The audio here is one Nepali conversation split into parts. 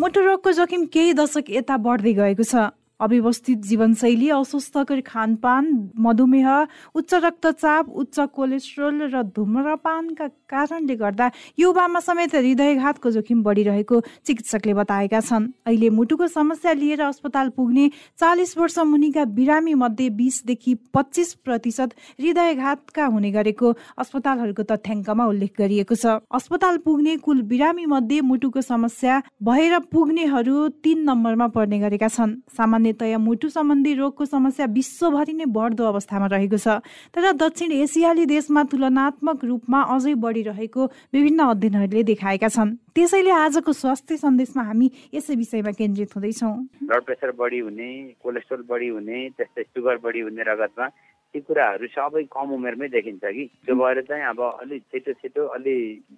मुटु रोगको जोखिम केही दशक यता बढ्दै गएको छ। अव्यवस्थित जीवनशैली अस्वस्थकर खानपान मधुमेह उच्च रक्तचाप उच्च कोलेस्ट्रोल र धुम्रपानका कारणले गर्दा युवामा समेत हृदयघातको जोखिम बढिरहेको चिकित्सकले बताएका छन्। अहिले मुटुको समस्या लिएर अस्पताल पुग्ने चालिस वर्ष मुनिका बिरामी मध्ये बिसदेखि पच्चिस प्रतिशत हृदयघातका हुने गरेको अस्पतालहरूको तथ्याङ्कमा उल्लेख गरिएको छ। अस्पताल पुग्ने कुल बिरामी मध्ये मुटुको समस्या भएर पुग्नेहरू तीन नम्बरमा पर्ने गरेका छन्। सामान्य सामान्यतया मुटु सम्बन्धी रोगको समस्या विश्वभरि नै बढ्दो अवस्थामा रहेको छ। तर दक्षिण एसियाली देशमा तुलनात्मक रूपमा अझै बढिरहेको विभिन्न अध्ययनहरूले देखाएका छन्। त्यसैले आजको स्वास्थ्य सन्देशमा हामी यसै विषयमा केन्द्रित हुँदैछौँ। ब्लड प्रेसर बढी हुने कोलेस्ट्रोल बढी हुने त्यस्तै सुगर बढी हुने रगतमा ती कुराहरू सबै कम उमेरमै देखिन्छ कि। त्यो भएर चाहिँ अब अलिक छिटो छिटो अलि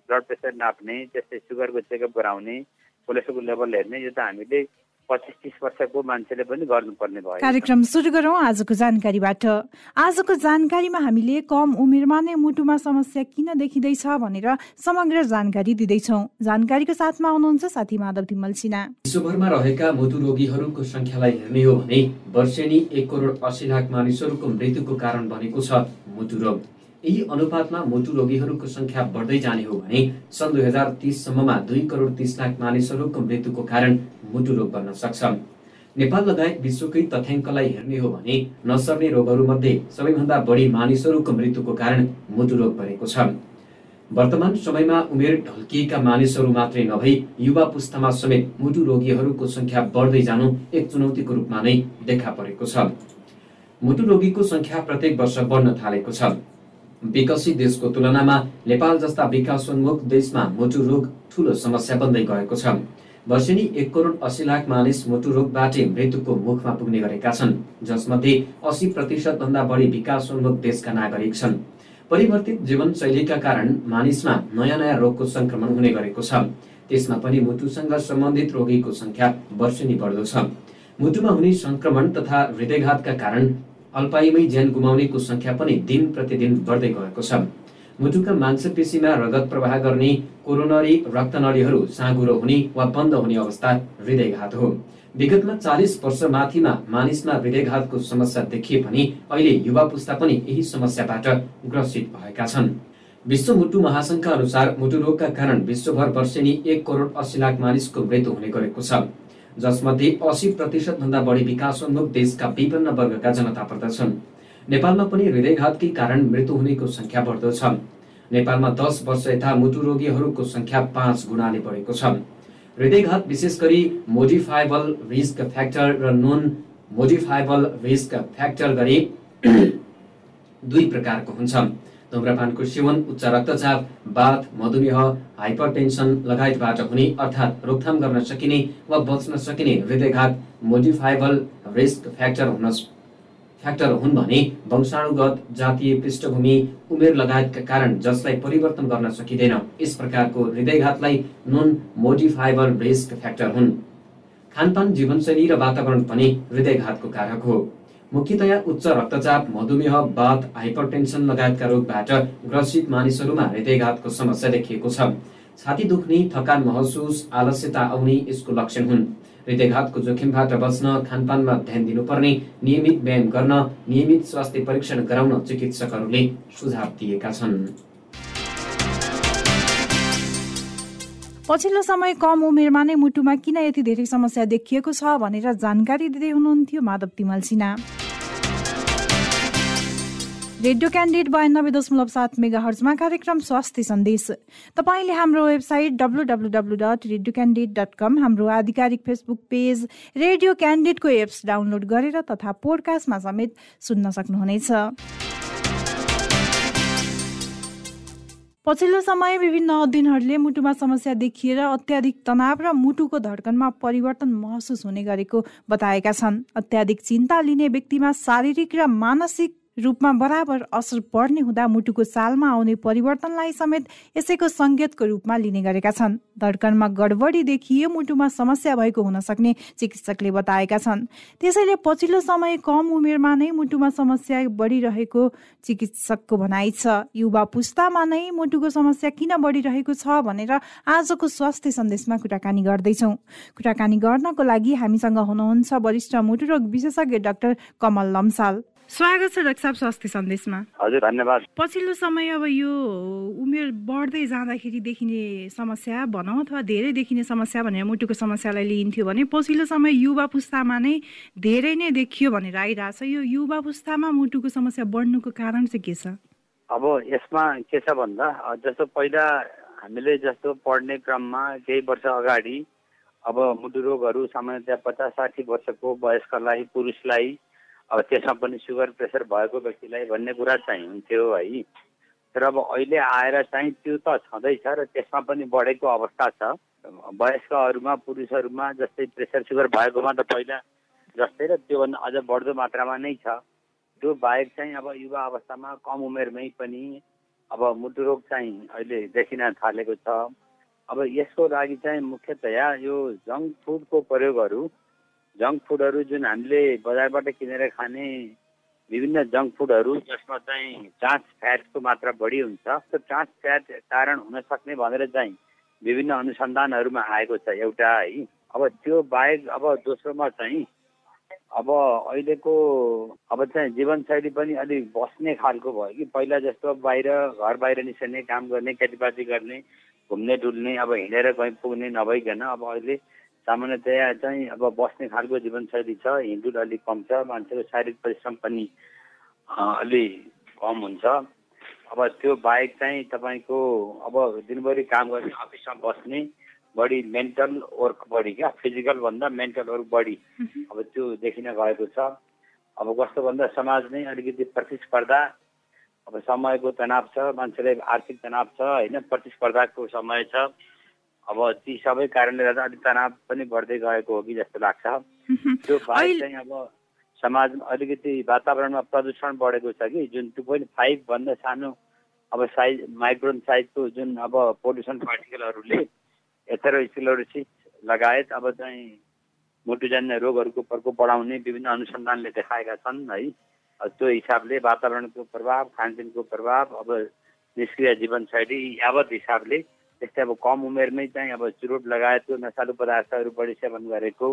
ब्लड प्रेसर नाप्ने त्यस्तै सुगरको चेकअप गराउने कोलेस्ट्रोलको लेभल हेर्ने यो त हामीले पच्चिस तिस वर्षको मान्छेले पनि गर्नुपर्ने भयो। कार्यक्रम सुरु गरौँ आजको जानकारीबाट। आजको जानकारीमा हामीले कम उमेरमा नै मुटुमा समस्या किन देखिँदैछ भनेर समग्र जानकारी दिँदैछौ। जानकारीको साथमा हुनुहुन्छ साथी माधव तिमल सिन्हा। विश्वभरमा रहेका मुटु रोगीहरूको संख्यालाई हेर्ने हो भने वर्षेनी एक करोड अस्सी लाख मानिसहरूको मृत्युको कारण बनेको छ मुटु रोग। यही अनुपातमा मुटु रोगीहरूको संख्या बढ्दै जाने हो भने सन् दुई हजार तिससम्ममा दुई करोड तिस लाख मानिसहरूको मृत्युको कारण मुटु रोग बन्न सक्छ नेपाल लगायत विश्वकै तथ्याङ्कलाई हेर्ने हो भने नसर्ने रोगहरूमध्ये सबैभन्दा बढी मानिसहरूको मृत्युको कारण मुटु रोग बनेको छ। वर्तमान समयमा उमेर ढल्किएका मानिसहरू मात्रै नभई युवा पुस्तामा समेत मुटु रोगीहरूको संख्या बढ्दै जानु एक चुनौतीको रूपमा नै देखा परेको छ। मुटु रोगीको संख्या प्रत्येक वर्ष बढ्न थालेको छ। विकसित देशको तुलनामा नेपाल जस्ता विकासोन्मुख देशमा मुटु रोग ठूलो समस्या बन्दै गएको छ। वर्षेनी एक करोड अस्सी लाख मानिस मुटु रोगबाटै मृत्युको मुखमा पुग्ने गरेका छन् जसमध्ये अस्सी प्रतिशत भन्दा बढी विकासोन्मुख देशका नागरिक छन्। परिवर्तित जीवनशैलीका कारण मानिसमा नयाँ नयाँ रोगको संक्रमण हुने गरेको छ। त्यसमा पनि मुटुसँग सम्बन्धित रोगीको संख्या वर्षेनी बढ्दो छ। मुटुमा हुने संक्रमण तथा हृदयघातका कारण अल्पाइमै ज्यान गुमाउनेको संख्या पनि दिन प्रतिदिन बढ्दै गएको छ। मुटुका मांसपेशीमा रगत प्रवाह गर्ने कोरोनरी रक्तनलीहरू साँगुरो हुने वा बन्द हुने अवस्था हृदयघात हो। विगतमा चालिस वर्ष माथिमा मानिसमा हृदयघातको समस्या देखिए पनि अहिले युवा पुस्ता पनि यही समस्याबाट ग्रसित भएका छन्। विश्व मुटु महासंघका अनुसार मुटु रोगका कारण विश्वभर वर्षेनी एक करोड अस्सी लाख मानिसको मृत्यु हुने गरेको छ। जसमध्ये असी प्रतिशत भन्दा बढी विकासोन्मुख देशका विभिन्न वर्गका जनता पर्दछन्। नेपालमा पनि हृदयघातकै कारण मृत्यु हुनेको संख्या बढ्दो छ। नेपालमा दस वर्ष यता मुटु रोगीहरूको संख्या पाँच गुणाले बढेको छ। हृदयघात विशेष गरी मोडिफाइबल रिस्क फ्याक्टर र नन मोडिफाइबल रिस्क फ्याक्टर गरी दुई प्रकारको हुन्छ। धुम्रपानको सेवन उच्च रक्तचाप बाथ मधुमेह हाइपरटेन्सन लगायतबाट हुने अर्थात् रोकथाम गर्न सकिने वा बच्न सकिने हृदयघात मोडिफाइबल रिस्क फ्याक्टर हुन फ्याक्टर हुन् भने वंशाणुगत जातीय पृष्ठभूमि उमेर लगायतका कारण जसलाई परिवर्तन गर्न सकिँदैन। यस प्रकारको हृदयघातलाई नन मोडिफाइबल रिस्क फ्याक्टर हुन्। खानपान जीवनशैली र वातावरण पनि हृदयघातको कारक हो। मुख्यतया उच्च रक्तचाप मधुमेह बाथ हाइपरटेन्सन लगायतका रोगबाट ग्रसित मानिसहरूमा हृदयघातको समस्या देखिएको छ। छाती दुख्ने थकान महसुस आलस्यता आउने यसको लक्षण हुन्। हृदयघातको जोखिमबाट बच्न खानपानमा ध्यान दिनुपर्ने नियमित व्यायाम गर्न नियमित स्वास्थ्य परीक्षण गराउन चिकित्सकहरूले सुझाव दिएका छन्। पछिल्लो समय कम उमेरमा नै मुटुमा किन यति धेरै समस्या देखिएको छ भनेर जानकारी दिँदै हुनुहुन्थ्यो माधव तिमल सिन्हा। रेडियो क्यान्डिडेट बयानब्बे दशमलव सात मेगा हर्जमा कार्यक्रम स्वास्थ्य सन्देश। तपाईँले हाम्रो website W W W dot radio candidate dot com हाम्रो आधिकारिक फेसबुक पेज रेडियो क्यान्डिडेटको एप्स डाउनलोड गरेर तथा पोडकास्टमा समेत सुन्न सक्नुहुनेछ। पछिल्लो समय विभिन्न अध्ययनहरूले मुटुमा समस्या देखिएर अत्याधिक तनाव र मुटुको धड्कनमा परिवर्तन महसुस हुने गरेको बताएका छन्। अत्याधिक चिन्ता लिने व्यक्तिमा शारीरिक र मानसिक रूपमा बराबर असर पर्ने हुँदा मुटुको सालमा आउने परिवर्तनलाई समेत यसैको सङ्केतको रूपमा लिने गरेका छन्। धड्कनमा गडबडी देखिए मुटुमा समस्या भएको हुन सक्ने चिकित्सकले बताएका छन्। त्यसैले पछिल्लो समय कम उमेरमा नै मुटुमा समस्या बढिरहेको चिकित्सकको भनाइ छ। युवा पुस्तामा नै मुटुको समस्या किन बढिरहेको छ भनेर आजको स्वास्थ्य सन्देशमा कुराकानी गर्दैछौँ। कुराकानी गर्नको लागि हामीसँग हुनुहुन्छ वरिष्ठ मुटुरोग विशेषज्ञ डाक्टर कमल लम्साल। स्वागत छ डाक्टर साहब स्वास्थ्य सन्देशमा। हजुर धन्यवाद। पछिल्लो समय अब यो उमेर बढ्दै जाँदाखेरि देखिने समस्या भनौँ अथवा धेरै देखिने समस्या भनेर मुटुको समस्यालाई लिइन्थ्यो भने पछिल्लो समय युवा पुस्तामा नै धेरै नै देखियो भनेर आइरहेछ। यो युवा पुस्तामा मुटुको समस्या बढ्नुको कारण चाहिँ के छ? अब यसमा के छ भन्दा जस्तो पहिला हामीले जस्तो पढ्ने क्रममा केही वर्ष अगाडि अब मुटु रोगहरू सामान्यतया पचास साठी वर्षको वयस्कलाई पुरुषलाई अब त्यसमा पनि सुगर प्रेसर भएको व्यक्तिलाई भन्ने कुरा चाहिँ हुन्थ्यो है। तर अब अहिले आएर चाहिँ त्यो त छँदैछ र त्यसमा पनि बढेको अवस्था छ। वयस्कहरूमा पुरुषहरूमा जस्तै प्रेसर सुगर भएकोमा त पहिला जस्तै र त्योभन्दा अझ बढ्दो मात्रामा नै छ। त्यो बाहेक चाहिँ अब युवा अवस्थामा कम उमेरमै पनि अब मुटु रोग चाहिँ अहिले देखिन थालेको छ। अब यसको लागि चाहिँ मुख्यतया यो जङ्क फुडको प्रयोगहरू जङ्क फुडहरू जुन हामीले बजारबाट किनेर खाने विभिन्न जङ्क फुडहरू जसमा चाहिँ ट्रान्स फ्याटको मात्रा बढी हुन्छ। त्यो ट्रान्स फ्याट कारण हुन सक्ने भनेर चाहिँ विभिन्न अनुसन्धानहरूमा आएको छ एउटा है। अब त्यो बाहेक अब दोस्रोमा चाहिँ अब अहिलेको अब चाहिँ जीवनशैली पनि अलिक बस्ने खालको भयो कि। पहिला जस्तो बाहिर घर बाहिर निस्कने काम गर्ने खेतीपाती गर्ने घुम्ने डुल्ने अब हिँडेर कहीँ पुग्ने नभइकन अब अहिले सामान्यतया चाहिँ अब बस्ने खालको जीवनशैली छ हिँडुल अलिक कम छ मान्छेको शारीरिक परिश्रम पनि अलि कम हुन्छ। अब त्यो बाहेक चाहिँ तपाईँको अब दिनभरि काम गर्ने अफिसमा बस्ने बढी मेन्टल वर्क बढी क्या फिजिकल भन्दा मेन्टल वर्क बढी अब त्यो देखिन गएको छ। अब कस्तो भन्दा समाज नै अलिकति प्रतिस्पर्धा अब समयको तनाव छ मान्छेलाई आर्थिक तनाव छ होइन प्रतिस्पर्धाको समय छ। अब ती सबै कारणले गर्दा अलिक तनाव पनि बढ्दै गएको हो कि जस्तो लाग्छ। त्यो बाहेक चाहिँ अब समाजमा अलिकति वातावरणमा प्रदूषण बढेको छ कि जुन टु पोइन्ट फाइभभन्दा सानो अब साइज माइक्रोन साइजको जुन अब पोल्युसन पार्टिकलहरूले एथेरोस्क्लेरोसिस लगायत अब चाहिँ मुटुजन्य रोगहरूको प्रकोप बढाउने विभिन्न अनुसन्धानले देखाएका छन् है। त्यो हिसाबले वातावरणको प्रभाव खानपिनको प्रभाव अब निष्क्रिय जीवनशैली यावत हिसाबले त्यस्तै अब कम उमेरमै चाहिँ अब चुरोट लगायतको नसालु पदार्थहरू बढी सेवन गरेको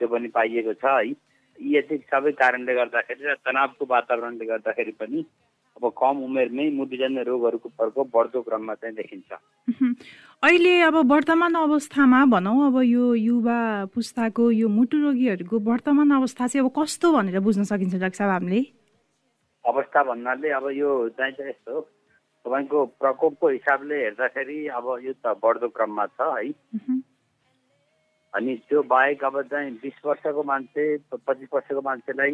त्यो पनि पाइएको छ है। यति सबै कारणले गर्दाखेरि र तनावको वातावरणले गर्दाखेरि पनि अब कम उमेरमै मुटुजन्य रोगहरूको प्रकोप बढ्दो क्रममा चाहिँ देखिन्छ। अहिले अब वर्तमान अवस्थामा भनौँ अब यो युवा पुस्ताको यो मुटु रोगीहरूको वर्तमान अवस्था चाहिँ अब कस्तो भनेर बुझ्न सकिन्छ डाक्टर साहब हामीले? अवस्था भन्नाले अब यो चाहिँ यस्तो तपाईँको प्रकोपको हिसाबले हेर्दाखेरि अब यो त बढ्दो क्रममा छ है। अनि त्यो बाहेक अब चाहिँ बिस वर्षको मान्छे पच्चिस वर्षको मान्छेलाई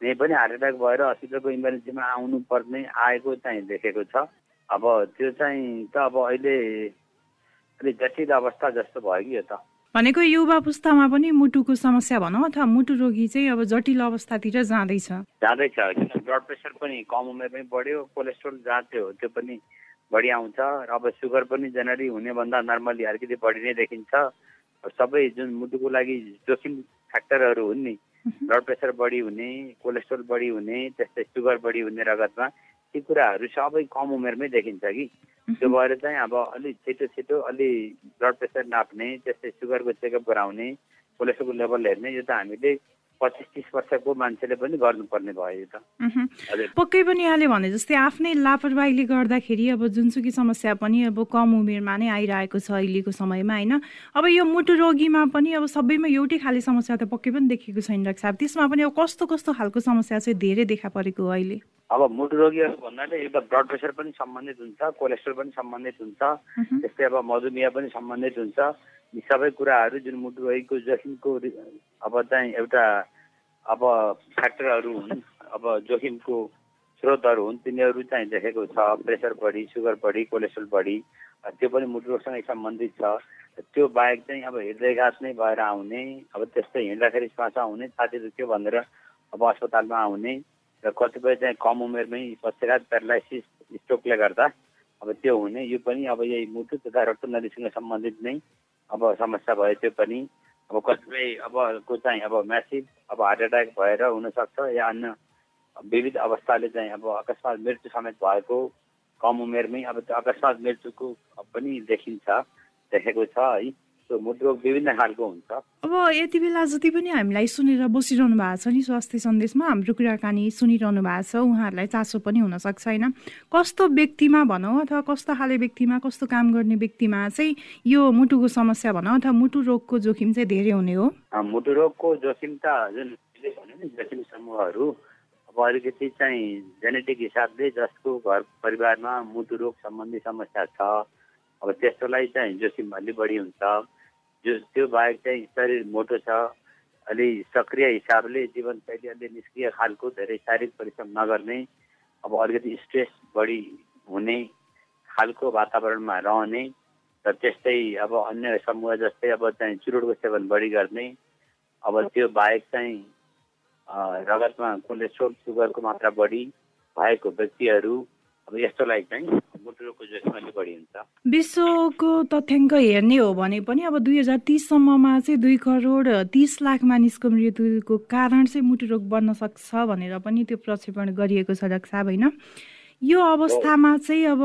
नै पनि हार्ट एट्याक भएर हस्पिटलको इमर्जेन्सीमा आउनु पर्ने आएको चाहिँ देखेको छ। अब त्यो चाहिँ त अब अहिले अलिक जटिल अवस्था जस्तो भयो कि यो त। भनेको युवा पुस्तामा पनि मुटुको समस्या भनौँ अथवा मुटु रोगी चाहिँ अब जटिल अवस्थातिर जाँदैछ। जाँदैछ। ब्लड प्रेसर पनि कम उमेरमै बढ्यो। कोलेस्ट्रोल जहाँ त्यो त्यो पनि बढी आउँछ र अब सुगर पनि जेनरली हुने भन्दा नर्मली अलिकति बढी नै देखिन्छ। सबै जुन मुटुको लागि जोखिम फ्याक्टरहरू हुन् नि ब्लड प्रेसर बढी हुने कोलेस्ट्रोल बढी हुने त्यस्तै सुगर बढी हुने रगतमा ती कुराहरू सबै कम उमेरमै देखिन्छ कि। त्यो भएर चाहिँ अब अलिक छिटो छिटो अलि ब्लड प्रेसर नाप्ने त्यस्तै सुगरको चेकअप गराउने कोलेस्ट्रोलको लेभल हेर्ने यो त हामीले पच्चिस तिस वर्षको मान्छेले पनि गर्नुपर्ने भयो यो त। पक्कै पनि यहाँले भने जस्तै आफ्नै लापरवाहीले गर्दाखेरि अब जुनसुकी समस्या पनि अब कम उमेरमा नै आइरहेको छ अहिलेको समयमा होइन? अब यो मुटु रोगीमा पनि अब सबैमा एउटै खाले समस्या त पक्कै पनि देखेको छैन डाक्टर साहब त्यसमा पनि अब कस्तो कस्तो खालको समस्या चाहिँ धेरै देखा परेको अहिले? अब मुटु रोगीहरू भन्नाले एउटा ब्लड प्रेसर पनि सम्बन्धित हुन्छ कोलेस्ट्रोल पनि सम्बन्धित हुन्छ त्यस्तै अब मधुमेह पनि सम्बन्धित हुन्छ। यी सबै कुराहरू जुन मुटु रोगीको जोखिमको अब चाहिँ एउटा अब फ्याक्टरहरू हुन् अब जोखिमको स्रोतहरू हुन् तिनीहरू चाहिँ देखेको छ। प्रेसर बढी सुगर बढी कोलेस्ट्रोल बढी त्यो पनि मुटु रोगसँगै सम्बन्धित छ। त्यो बाहेक चाहिँ अब हृदयघात नै भएर आउने अब त्यस्तै हिँड्दाखेरि श्वास आउने छाती दुख्यो भनेर अब अस्पतालमा आउने र कतिपय चाहिँ कम उमेरमै पश्चात प्यारालाइसिस स्ट्रोकले गर्दा अब त्यो हुने। यो पनि अब यही मुटु तथा रक्त नदीसँग सम्बन्धित नै अब समस्या भयो त्यो पनि। अब कतिपय अब को चाहिँ अब म्यासिभ अब हार्ट एट्याक भएर हुनसक्छ या अन्य विविध अवस्थाले चाहिँ अब अकस्मात मृत्यु समेत भएको कम उमेरमै अब त्यो अकस्मात मृत्युको पनि देखिन्छ देखेको छ है। विभिन्न खालको हुन्छ। अब यति बेला जति पनि हामीलाई सुनेर बसिरहनु भएको छ नि स्वास्थ्य सन्देशमा हाम्रो कुराकानी सुनिरहनु भएको छ उहाँहरूलाई चासो पनि हुनसक्छ होइन? कस्तो व्यक्तिमा भनौँ अथवा कस्तो खाले व्यक्तिमा कस्तो काम गर्ने व्यक्तिमा चाहिँ यो मुटुको समस्या भनौँ अथवा मुटु रोगको जोखिम चाहिँ धेरै हुने हो? मुटु रोगको जोखिम त जुन जोखिम समूहहरू अब अलिकति चाहिँ जेनेटिक हिसाबले जसको घर परिवारमा मुटु रोग सम्बन्धी समस्या छ अब त्यस्तोलाई चाहिँ जोखिम अलि बढी हुन्छ। जो त्यो बाहेक चाहिँ शरीर मोटो छ अलि सक्रिय हिसाबले जीवनशैली अलि निष्क्रिय खालको धेरै शारीरिक परिश्रम नगर्ने अब अलिकति स्ट्रेस बढी हुने खालको वातावरणमा रहने र त्यस्तै अब अन्य समूह जस्तै अब चाहिँ चुरोटको सेवन बढी गर्ने अब त्यो बाहेक चाहिँ रगतमा कोलेस्ट्रोल सुगरको मात्रा बढी भएको व्यक्तिहरू अब यस्तोलाई चाहिँ विश्वको तथ्याङ्क हेर्ने हो भने पनि अब दुई हजार तिससम्ममा चाहिँ दुई करोड तिस लाख मानिसको मृत्युको कारण चाहिँ मुटु रोग बन्न सक्छ भनेर पनि त्यो प्रक्षेपण गरिएको छ डाक्टर होइन? यो अवस्थामा चाहिँ अब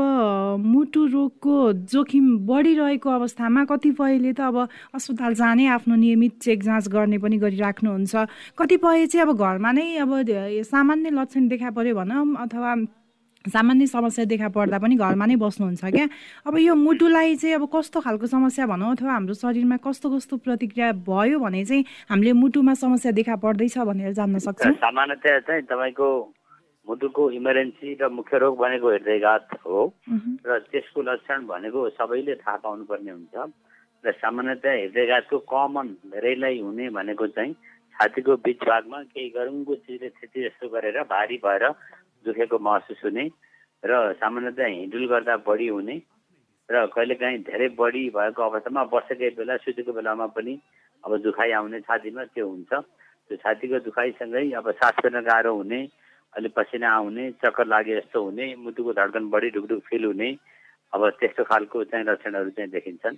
मुटु रोगको जोखिम बढिरहेको अवस्थामा कतिपयले त अब अस्पताल जाने आफ्नो नियमित चेक जाँच गर्ने पनि गरिराख्नुहुन्छ। कतिपय चाहिँ अब घरमा नै अब सामान्य लक्षण देखा पर्यो भनौँ अथवा सामान्य समस्या देखा पर्दा पनि घरमा नै बस्नुहुन्छ क्या। अब यो मुटुलाई चाहिँ अब कस्तो खालको समस्या भनौँ अथवा हाम्रो शरीरमा कस्तो कस्तो प्रतिक्रिया भयो भने चाहिँ हामीले मुटुमा समस्या देखा पर्दैछ भनेर जान्न सक्छौँ? सामान्यतया चाहिँ तपाईँको मुटुको इमर्जेन्सी र मुख्य रोग भनेको हृदयघात हो र त्यसको लक्षण भनेको सबैले थाहा पाउनुपर्ने हुन्छ। र सामान्यतया हृदयघातको कमन धेरैलाई हुने भनेको चाहिँ छातीको बिच भागमा केही गरुङको चिजले क्षति जस्तो गरेर भारी भएर दुखेको महसुस हुने र सामान्यतया हिँडुल गर्दा बढी हुने र कहिलेकाहीँ धेरै बढी भएको अवस्थामा बसेकै बेला सुतेको बेलामा पनि अब दुखाइ आउने छातीमा त्यो हुन्छ। त्यो छातीको दुखाइसँगै अब सास फेर्न गाह्रो हुने अलि पसिना आउने चक्कर लागे जस्तो हुने मुटुको धड्कन बढी ढुकढुक फिल हुने अब त्यस्तो खालको चाहिँ लक्षणहरू चाहिँ देखिन्छन्।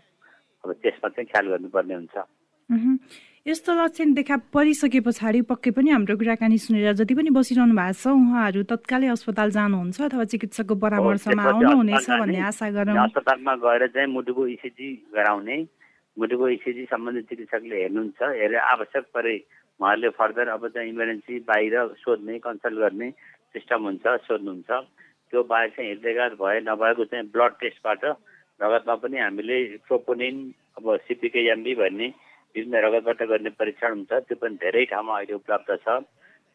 अब त्यसमा चाहिँ ख्याल गर्नुपर्ने हुन्छ। यस्तो लक्षण देखा परिसके पछाडि पक्कै पनि हाम्रो कुराकानी सुनेर जति पनि बसिरहनु भएको छ उहाँहरू तत्कालै अस्पताल जानुहुन्छ अथवा चिकित्सकको परामर्शमा आउनुहुनेछ भन्ने आशा गरौँ। अस्पतालमा गएर चाहिँ मुटुको इसिजी गराउने। मुटुको इसिजी सम्बन्धित चिकित्सकले हेर्नुहुन्छ। हेरेर आवश्यक परे उहाँहरूले फर्दर अब चाहिँ इमर्जेन्सी बाहिर सोध्ने कन्सल्ट गर्ने सिस्टम हुन्छ सोध्नुहुन्छ। त्यो बाहेक चाहिँ हृदयघात भए नभएको चाहिँ ब्लड टेस्टबाट रगतमा पनि हामीले प्रोपोनिन अब सिपिकेएमबी भन्ने विभिन्न रगतबाट गर्ने परीक्षण हुन्छ त्यो पनि धेरै ठाउँमा अहिले उपलब्ध छ।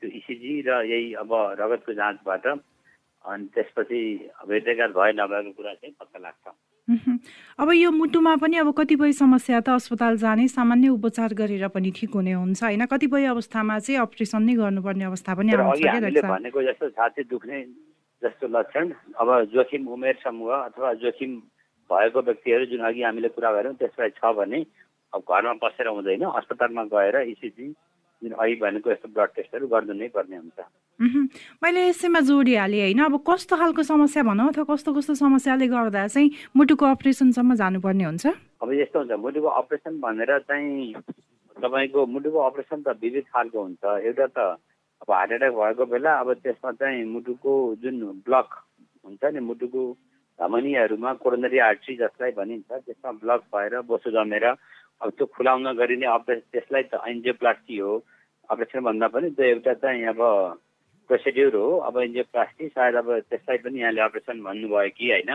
त्यो इसिजी र यही अब रगतको जाँचबाट अनि त्यसपछि हृदयघात भए नभएको कुरा चाहिँ पत्ता लाग्छ। अब यो मुटुमा पनि अब कतिपय समस्या त अस्पताल जाने सामान्य उपचार गरेर पनि ठिक हुने हुन्छ होइन? कतिपय अवस्थामा चाहिँ अपरेसन नै गर्नुपर्ने अवस्था पनि आउँछ भनेको जस्तो छाती दुख्ने जस्तो लक्षण अब जोखिम उमेर समूह अथवा जोखिम भएको व्यक्तिहरू जुन अघि हामीले कुरा गऱ्यौँ त्यसलाई छ भने अब घरमा बसेर हुँदैन अस्पतालमा गएर इसिजी जुन अहिले भनेको यस्तो ब्लड टेस्टहरू गर्नु नै पर्ने हुन्छ। मैले यसैमा जोडिहालेँ होइन। अब कस्तो खालको समस्या भनौँ अथवा कस्तो कस्तो समस्याले गर्दा चाहिँ मुटुको अपरेसनसम्म जानुपर्ने हुन्छ? अब यस्तो हुन्छ मुटुको अपरेसन भनेर चाहिँ तपाईँको मुटुको अपरेसन त विविध खालको हुन्छ। एउटा त अब हार्ट एट्याक भएको बेला अब त्यसमा चाहिँ मुटुको जुन ब्लक हुन्छ नि मुटुको धमनीहरूमा कोरोनरी आर्ट्री जसलाई भनिन्छ त्यसमा ब्लक भएर बोसो जमेर अब त्यो खुलाउन गरिने अपरेसन त्यसलाई त एन्जियोप्लास्टी हो। अपरेसन भन्दा पनि त्यो एउटा चाहिँ अब प्रोसिड्युर हो। अब एन्जियोप्लास्टी सायद अब त्यसलाई पनि यहाँले अपरेसन भन्नुभयो कि होइन।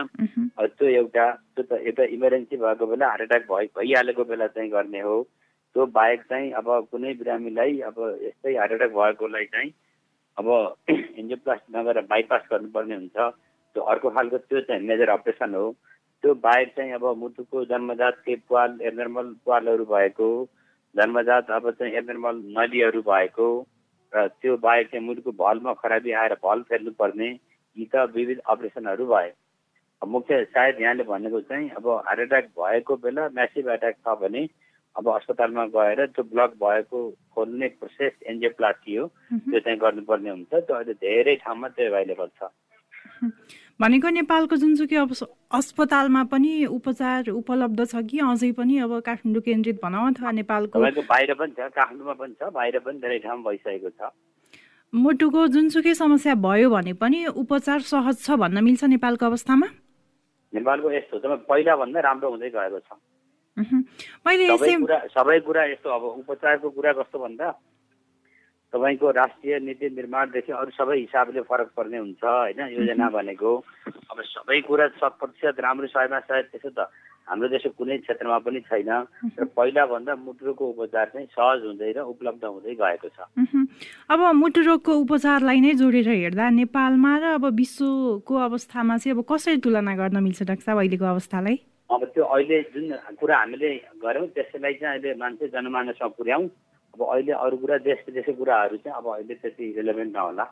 अब त्यो एउटा त्यो त एउटा इमर्जेन्सी भएको बेला हार्ट एट्याक भइ भइहालेको बेला चाहिँ गर्ने हो। त्यो बाहेक चाहिँ अब कुनै बिरामीलाई अब यस्तै हार्ट एट्याक भएकोलाई चाहिँ अब एन्जियोप्लास्टी नगरेर बाइपास गर्नुपर्ने हुन्छ। त्यो अर्को खालको त्यो चाहिँ मेजर अपरेसन हो। त्यो बाहेक चाहिँ अब मुटुको जन्मजात केही पाल एबनर्मल पालहरू भएको जन्मजात अब चाहिँ एबनर्मल नलीहरू भएको र त्यो बाहेक चाहिँ मुटुको भलमा खराबी आएर भल फेर्नुपर्ने यी त विविध अपरेसनहरू भए। मुख्य सायद यहाँले भनेको चाहिँ अब हार्ट एट्याक भएको बेला म्यासिभ एट्याक छ भने अब अस्पतालमा गएर त्यो ब्लक भएको खोल्ने प्रोसेस एन्जियोप्लास्टी हो त्यो चाहिँ गर्नुपर्ने हुन्छ। त्यो अहिले धेरै ठाउँमा त्यो एभाइलेबल छ। भनेको नेपालको जुनसुकै अस्पतालमा पनि उपचार उपलब्ध छ कि अझै पनि अब काठमाडौँ केन्द्रित भनौँ अथवा नेपालको बाहिर पनि छ काठमाडौँमा पनि छ बाहिर पनि धेरै ठाउँ भइसकेको छ। मुटुको जुनसुकै समस्या भयो भने पनि उपचार सहज छ भन्न मिल्छ नेपालको अवस्थामा? नेपालको यस्तो त पहिला भन्दा राम्रो हुँदै गएको छ। मैले सबै कुरा यस्तो अब उपचारको कुरा कस्तो भन्दा तपाईँको राष्ट्रिय नीति निर्माणदेखि अरू सबै हिसाबले फरक पर्ने हुन्छ होइन? योजना भनेको। अब सबै कुरा शत प्रतिशत राम्रो सयमा सय त्यसो त हाम्रो देशको कुनै क्षेत्रमा पनि छैन। र पहिलाभन्दा मुटुरोगको उपचार चाहिँ सहज हुँदै र उपलब्ध हुँदै गएको छ। अब मुटु रोगको उपचारलाई नै जोडेर हेर्दा नेपालमा र अब विश्वको अवस्थामा चाहिँ अब कसरी तुलना गर्न मिल्छ डाक्टर साहब अहिलेको अवस्थालाई? अब त्यो अहिले जुन कुरा हामीले गऱ्यौँ त्यसैलाई चाहिँ अहिले मान्छे जनमानसमा पुर्याउँ। अब अहिले अरू कुरा देश विदेशको कुराहरू चाहिँ अब अहिले त्यति रिलेभेन्ट नहोला।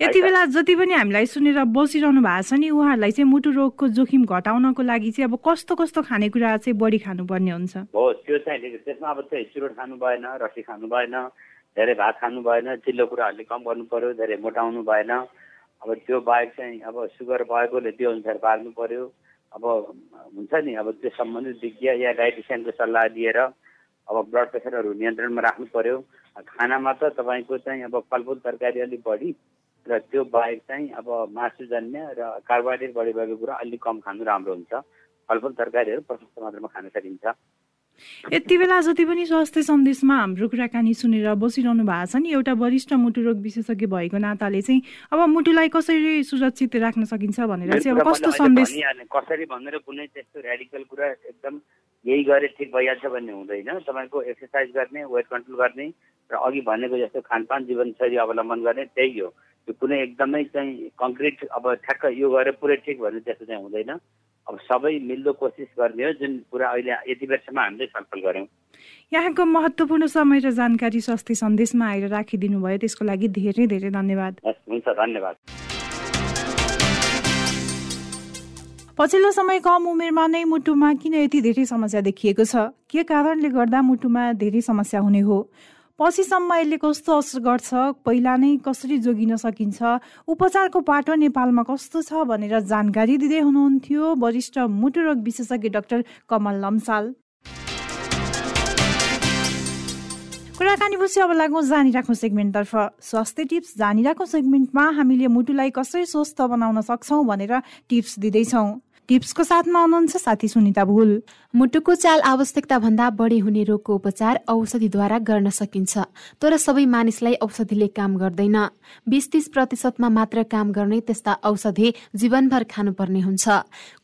यति बेला जति पनि हामीलाई सुनेर बसिरहनु भएको छ नि उहाँहरूलाई चाहिँ मुटु रोगको जोखिम घटाउनको लागि चाहिँ अब कस्तो कस्तो खानेकुरा चाहिँ बढी खानुपर्ने हुन्छ? हो त्यो चाहिँ त्यसमा अब चाहिँ चुरोट खानु भएन रसी खानु भएन धेरै भात खानु भएन चिल्लो कुराहरूले कम गर्नु पर्यो धेरै मोटाउनु भएन। अब त्यो बाहेक चाहिँ अब सुगर भएकोले त्यो अनुसार पार्नु पर्यो अब हुन्छ नि अब त्यो सम्बन्धित विज्ञ या डाइटिसियनको सल्लाह लिएर अब ब्लड प्रेसरहरू नियन्त्रणमा राख्नु पर्यो। खानामा त तपाईँको चाहिँ अब फलफुल तरकारी अलिक बढी र त्यो बाहेक चाहिँ अब मासुजन्य र कार्बोहाइड्रेट बढी भएको कुरा अलिक कम खानु राम्रो हुन्छ। फलफुल तरकारीहरू प्रशस्त मात्रामा खान सकिन्छ। यति बेला जति पनि स्वास्थ्य सन्देशमा हाम्रो कुराकानी सुनेर बसिरहनु भएको छ नि एउटा वरिष्ठ मुटु रोग विशेषज्ञ भएको नाताले चाहिँ अब मुटुलाई कसरी सुरक्षित राख्न सकिन्छ भनेर चाहिँ अब कस्तो सन्देश कसरी भनेर कुनै त्यस्तो रेडिकल कुरा एकदम यही गरे ठिक भइहाल्छ भन्ने हुँदैन। तपाईँको एक्सर्साइज गर्ने वेट कन्ट्रोल गर्ने र अघि भनेको जस्तो खानपान जीवनशैली अवलम्बन गर्ने त्यही हो। त्यो कुनै एकदमै चाहिँ कङ्क्रिट अब ठ्याक्क यो गरेर पुरै ठिक भन्ने त्यस्तो चाहिँ हुँदैन। अब सबै मिल्दो कोसिस गर्ने हो जुन कुरा अहिले यति बेरसम्म हामीले छलफल गऱ्यौँ। यहाँको महत्त्वपूर्ण समय र जानकारी स्वास्थ्य सन्देशमा आएर राखिदिनु भयो त्यसको लागि धेरै धेरै धन्यवाद। हुन्छ धन्यवाद। पछिल्लो समय कम उमेरमा नै मुटुमा किन यति धेरै समस्या देखिएको छ? के कारणले गर्दा मुटुमा धेरै समस्या हुने हो? पछिसम्म यसले कस्तो असर गर्छ? पहिला नै कसरी जोगिन सकिन्छ? उपचारको पाटो नेपालमा कस्तो छ भनेर जानकारी दिँदै हुनुहुन्थ्यो वरिष्ठ मुटुरोग विशेषज्ञ डाक्टर कमल लम्साल। कुराकानी पछि अब लागौँ जानिराखौँ सेगमेन्टतर्फ। स्वास्थ्य टिप्स जानिराखौँ सेगमेन्टमा। हामीले मुटुलाई कसरी स्वस्थ बनाउन सक्छौँ भनेर टिप्स दिँदैछौँ। टिप्सको साथमा हुनुहुन्छ साथी सुनिता भुल। मुटुको चाल आवश्यकता भन्दा बढी हुने रोगको उपचार औषधिद्वारा गर्न सकिन्छ। तर सबै मानिसलाई औषधिले काम गर्दैन। बिस तीस प्रतिशतमा मात्र काम गर्ने त्यस्ता औषधि जीवनभर खानुपर्ने हुन्छ।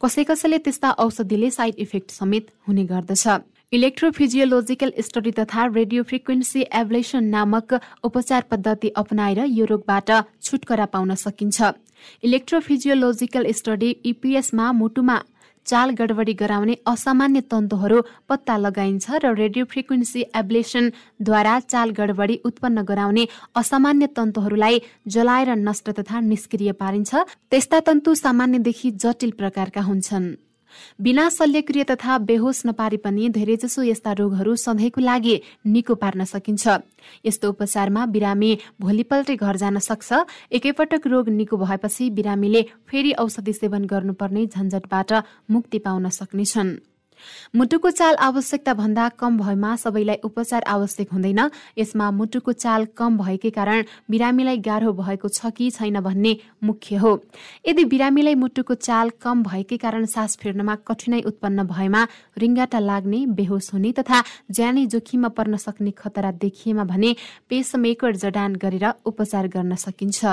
कसै कसैले त्यस्ता औषधिले साइड इफेक्ट समेत हुने गर्दछ। इलेक्ट्रोफिजियोलोजिकल स्टडी तथा रेडियो फ्रिक्वेन्सी एभलेसन नामक उपचार पद्धति अपनाएर यो रोगबाट छुटकरा पाउन सकिन्छ। इलेक्ट्रोफिजियोलोजिकल स्टडी इपिएसमा मुटुमा चाल गडबडी गराउने असामान्य तन्तुहरू पत्ता लगाइन्छ र रेडियो फ्रिक्वेन्सी एब्लेसनद्वारा चाल गडबडी उत्पन्न गराउने असामान्य तन्तुहरूलाई जलाएर नष्ट तथा निष्क्रिय पारिन्छ। त्यस्ता तन्तु सामान्यदेखि जटिल प्रकारका हुन्छन्। बिना शल्यक्रिया तथा बेहोस नपारी पनि धेरैजसो यस्ता रोगहरू सधैँको लागि निको पार्न सकिन्छ। यस्तो उपचारमा बिरामी भोलिपल्टै घर जान सक्छ। एकैपटक रोग निको भएपछि बिरामीले फेरि औषधि सेवन गर्नुपर्ने झन्झटबाट मुक्ति पाउन सक्नेछन्। मुटुको चाल आवश्यकता भन्दा कम भएमा सबैलाई उपचार आवश्यक हुँदैन। यसमा मुटुको चाल कम भएकै कारण बिरामीलाई गाह्रो भएको छ कि छैन भन्ने मुख्य हो। यदि बिरामीलाई मुटुको चाल कम भएकै कारण सास फेर्नमा कठिनाई उत्पन्न भएमा रिङ्गाटा लाग्ने बेहोस हुने तथा ज्यानै जोखिममा पर्न सक्ने खतरा देखिएमा भने पेसमेकर जडान गरेर उपचार गर्न सकिन्छ।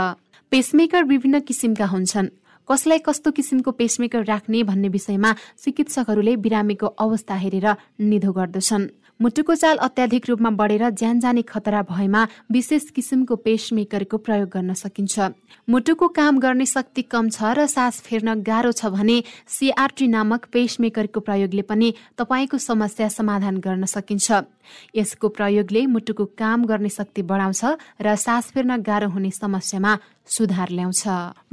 पेसमेकर विभिन्न किसिमका हुन्छन्। कसलाई कस्तो किसिमको पेसमेकर राख्ने भन्ने विषयमा चिकित्सकहरूले बिरामीको अवस्था हेरेर निधो गर्दछन्। मुटुको चाल अत्याधिक रूपमा बढेर ज्यान जाने खतरा भएमा विशेष किसिमको पेसमेकरको प्रयोग गर्न सकिन्छ। मुटुको काम गर्ने शक्ति कम छ र सास फेर्न गाह्रो छ भने सिआरटी नामक पेसमेकरको प्रयोगले पनि तपाईँको समस्या समाधान गर्न सकिन्छ। यसको प्रयोगले मुटुको काम गर्ने शक्ति बढाउँछ र सास फेर्न गाह्रो हुने समस्यामा सुधार ल्याउँछ।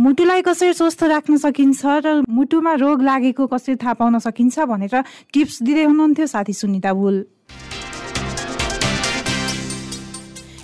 मुटुलाई कसरी स्वस्थ राख्न सकिन्छ र मुटुमा रोग लागेको कसरी थाहा पाउन सकिन्छ भनेर टिप्स दिँदै हुनुहुन्थ्यो साथी सुनिता भुल।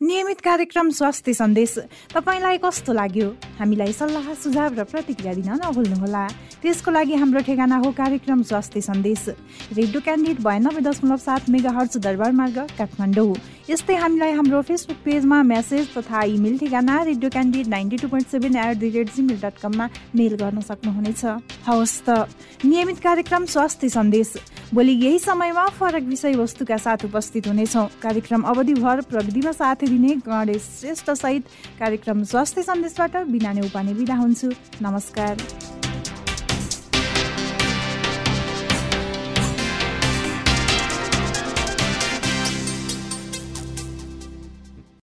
नियमित कार्यक्रम स्वास्थ्य सन्देश। तपाईँलाई कस्तो लाग्यो? हामीलाई सल्लाह सुझाव र प्रतिक्रिया दिन नभुल्नुहोला। त्यसको लागि हाम्रो ठेगाना हो कार्यक्रम स्वास्थ्य सन्देश। रेडियो क्यान्डिडेट बयानब्बे दशमलव सात मेगा हर्च दरबार मार्ग काठमाडौँ। यस्तै हामीलाई हाम्रो फेसबुक पेजमा मेसेज तथा इमेल ठेगाना radio candidate ninety two point seven at the rate Gmail dot कममा मेल गर्न सक्नुहुनेछ। हवस् त। नियमित कार्यक्रम स्वास्थ्य सन्देश। भोलि यही समयमा फरक विषयवस्तुका साथ उपस्थित हुनेछौँ। कार्यक्रम अवधिभर प्रविधिमा साथ दिने गणेश श्रेष्ठ सहित कार्यक्रम स्वास्थ्य सन्देशबाट बिना उपाने बिदा हुन्छु। नमस्कार।